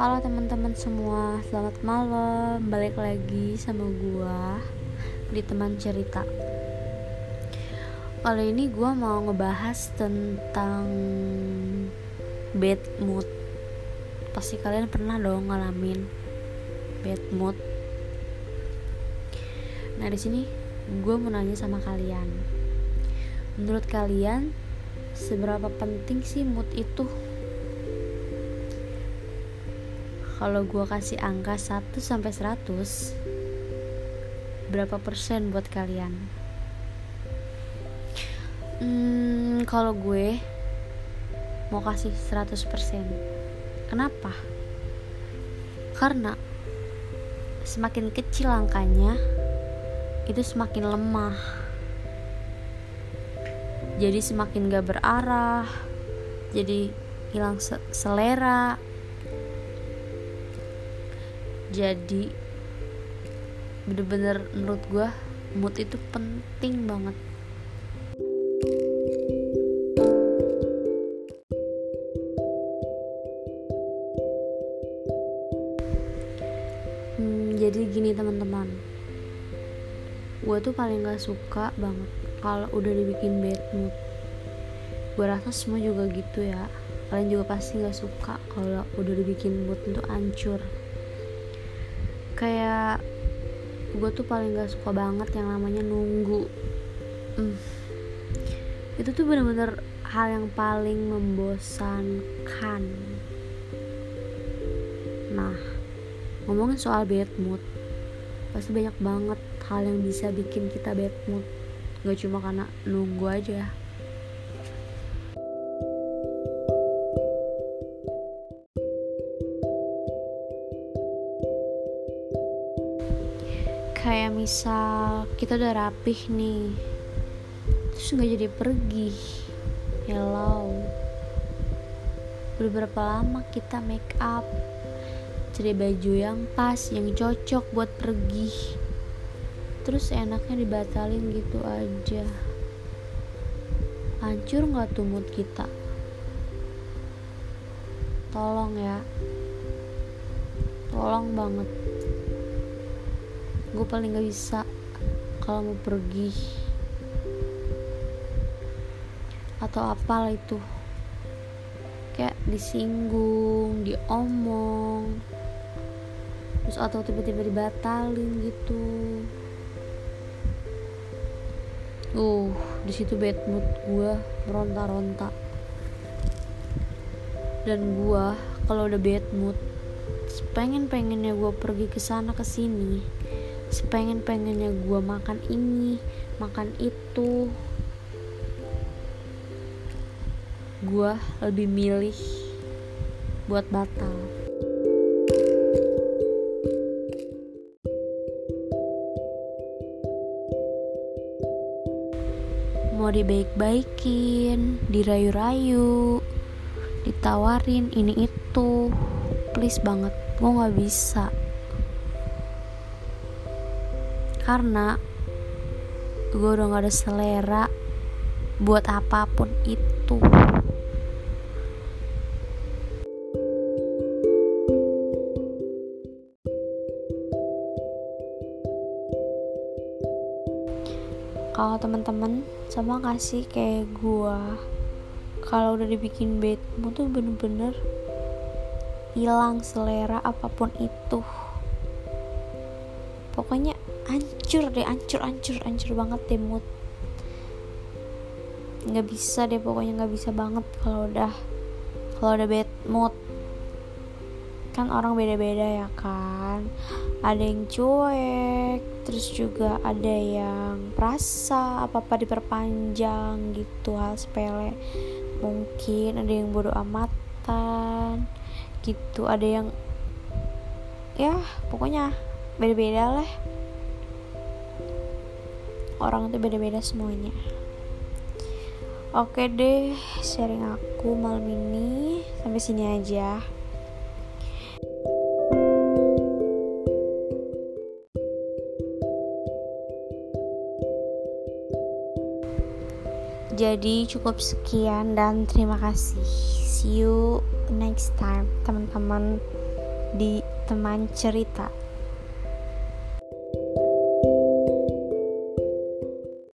Halo teman-teman semua, selamat malam. Balik lagi sama gua di teman cerita. Kali ini gua mau ngebahas tentang bad mood. Pasti kalian pernah dong ngalamin bad mood. Nah di sini gue mau nanya sama kalian. Menurut kalian seberapa penting sih mood itu? Kalau gue kasih angka 1 sampai 100 berapa persen buat kalian? Hmm, kalau gue mau kasih 100 persen. Kenapa? Karena semakin kecil angkanya itu semakin lemah. Jadi semakin gak berarah jadi hilang selera jadi bener-bener menurut gue mood itu penting banget. Hmm, jadi gini teman-teman. Gue tuh paling gak suka banget kalau udah dibikin bad mood. Gue rasa semua juga gitu ya. Kalian juga pasti gak suka kalau udah dibikin mood itu hancur kayak gue tuh paling gak suka banget yang namanya nunggu. Hmm. itu tuh bener-bener hal yang paling membosankan. Nah ngomongin soal bad mood pasti banyak banget hal yang bisa bikin kita bad mood. Gak cuma karena nunggu aja kayak misal kita udah rapih nih terus nggak jadi pergi. Hello udah berapa lama kita make up? Cari baju yang pas yang cocok buat pergi. Terus enaknya dibatalin gitu aja. Hancur nggak tuh mood kita? Tolong ya. Tolong banget gue paling gak bisa kalau mau pergi. Atau apalah itu. Kayak disinggung diomong. Terus atau tiba-tiba dibatalin gitu. Uh di situ bad mood gue meronta-ronta dan gue kalau udah bad mood pengen pengennya gue pergi ke sana ke sini sepengen pengennya gue makan ini makan itu. Gue lebih milih buat batal. Mau dibaik-baikin dirayu-rayu ditawarin ini itu. Please banget gue nggak bisa karena gue udah gak ada selera buat apa pun itu. Kalau teman-teman sama kasih kayak gue kalau udah dibikin bedmu tuh bener-bener hilang selera apa pun itu. Pokoknya hancur deh hancur hancur hancur banget deh mood. Nggak bisa deh pokoknya nggak bisa banget kalau udah kalau udah bad mood. Kan orang beda-beda ya kan? Ada yang cuek terus juga ada yang perasa apa apa diperpanjang gitu hal sepele. Mungkin ada yang bodoh amatan gitu. Ada yang ya pokoknya beda-beda lah orang itu beda-beda semuanya. Oke deh sharing aku malam ini. Sampai sini aja. Jadi cukup sekian dan terima kasih. See you next time teman-teman di teman cerita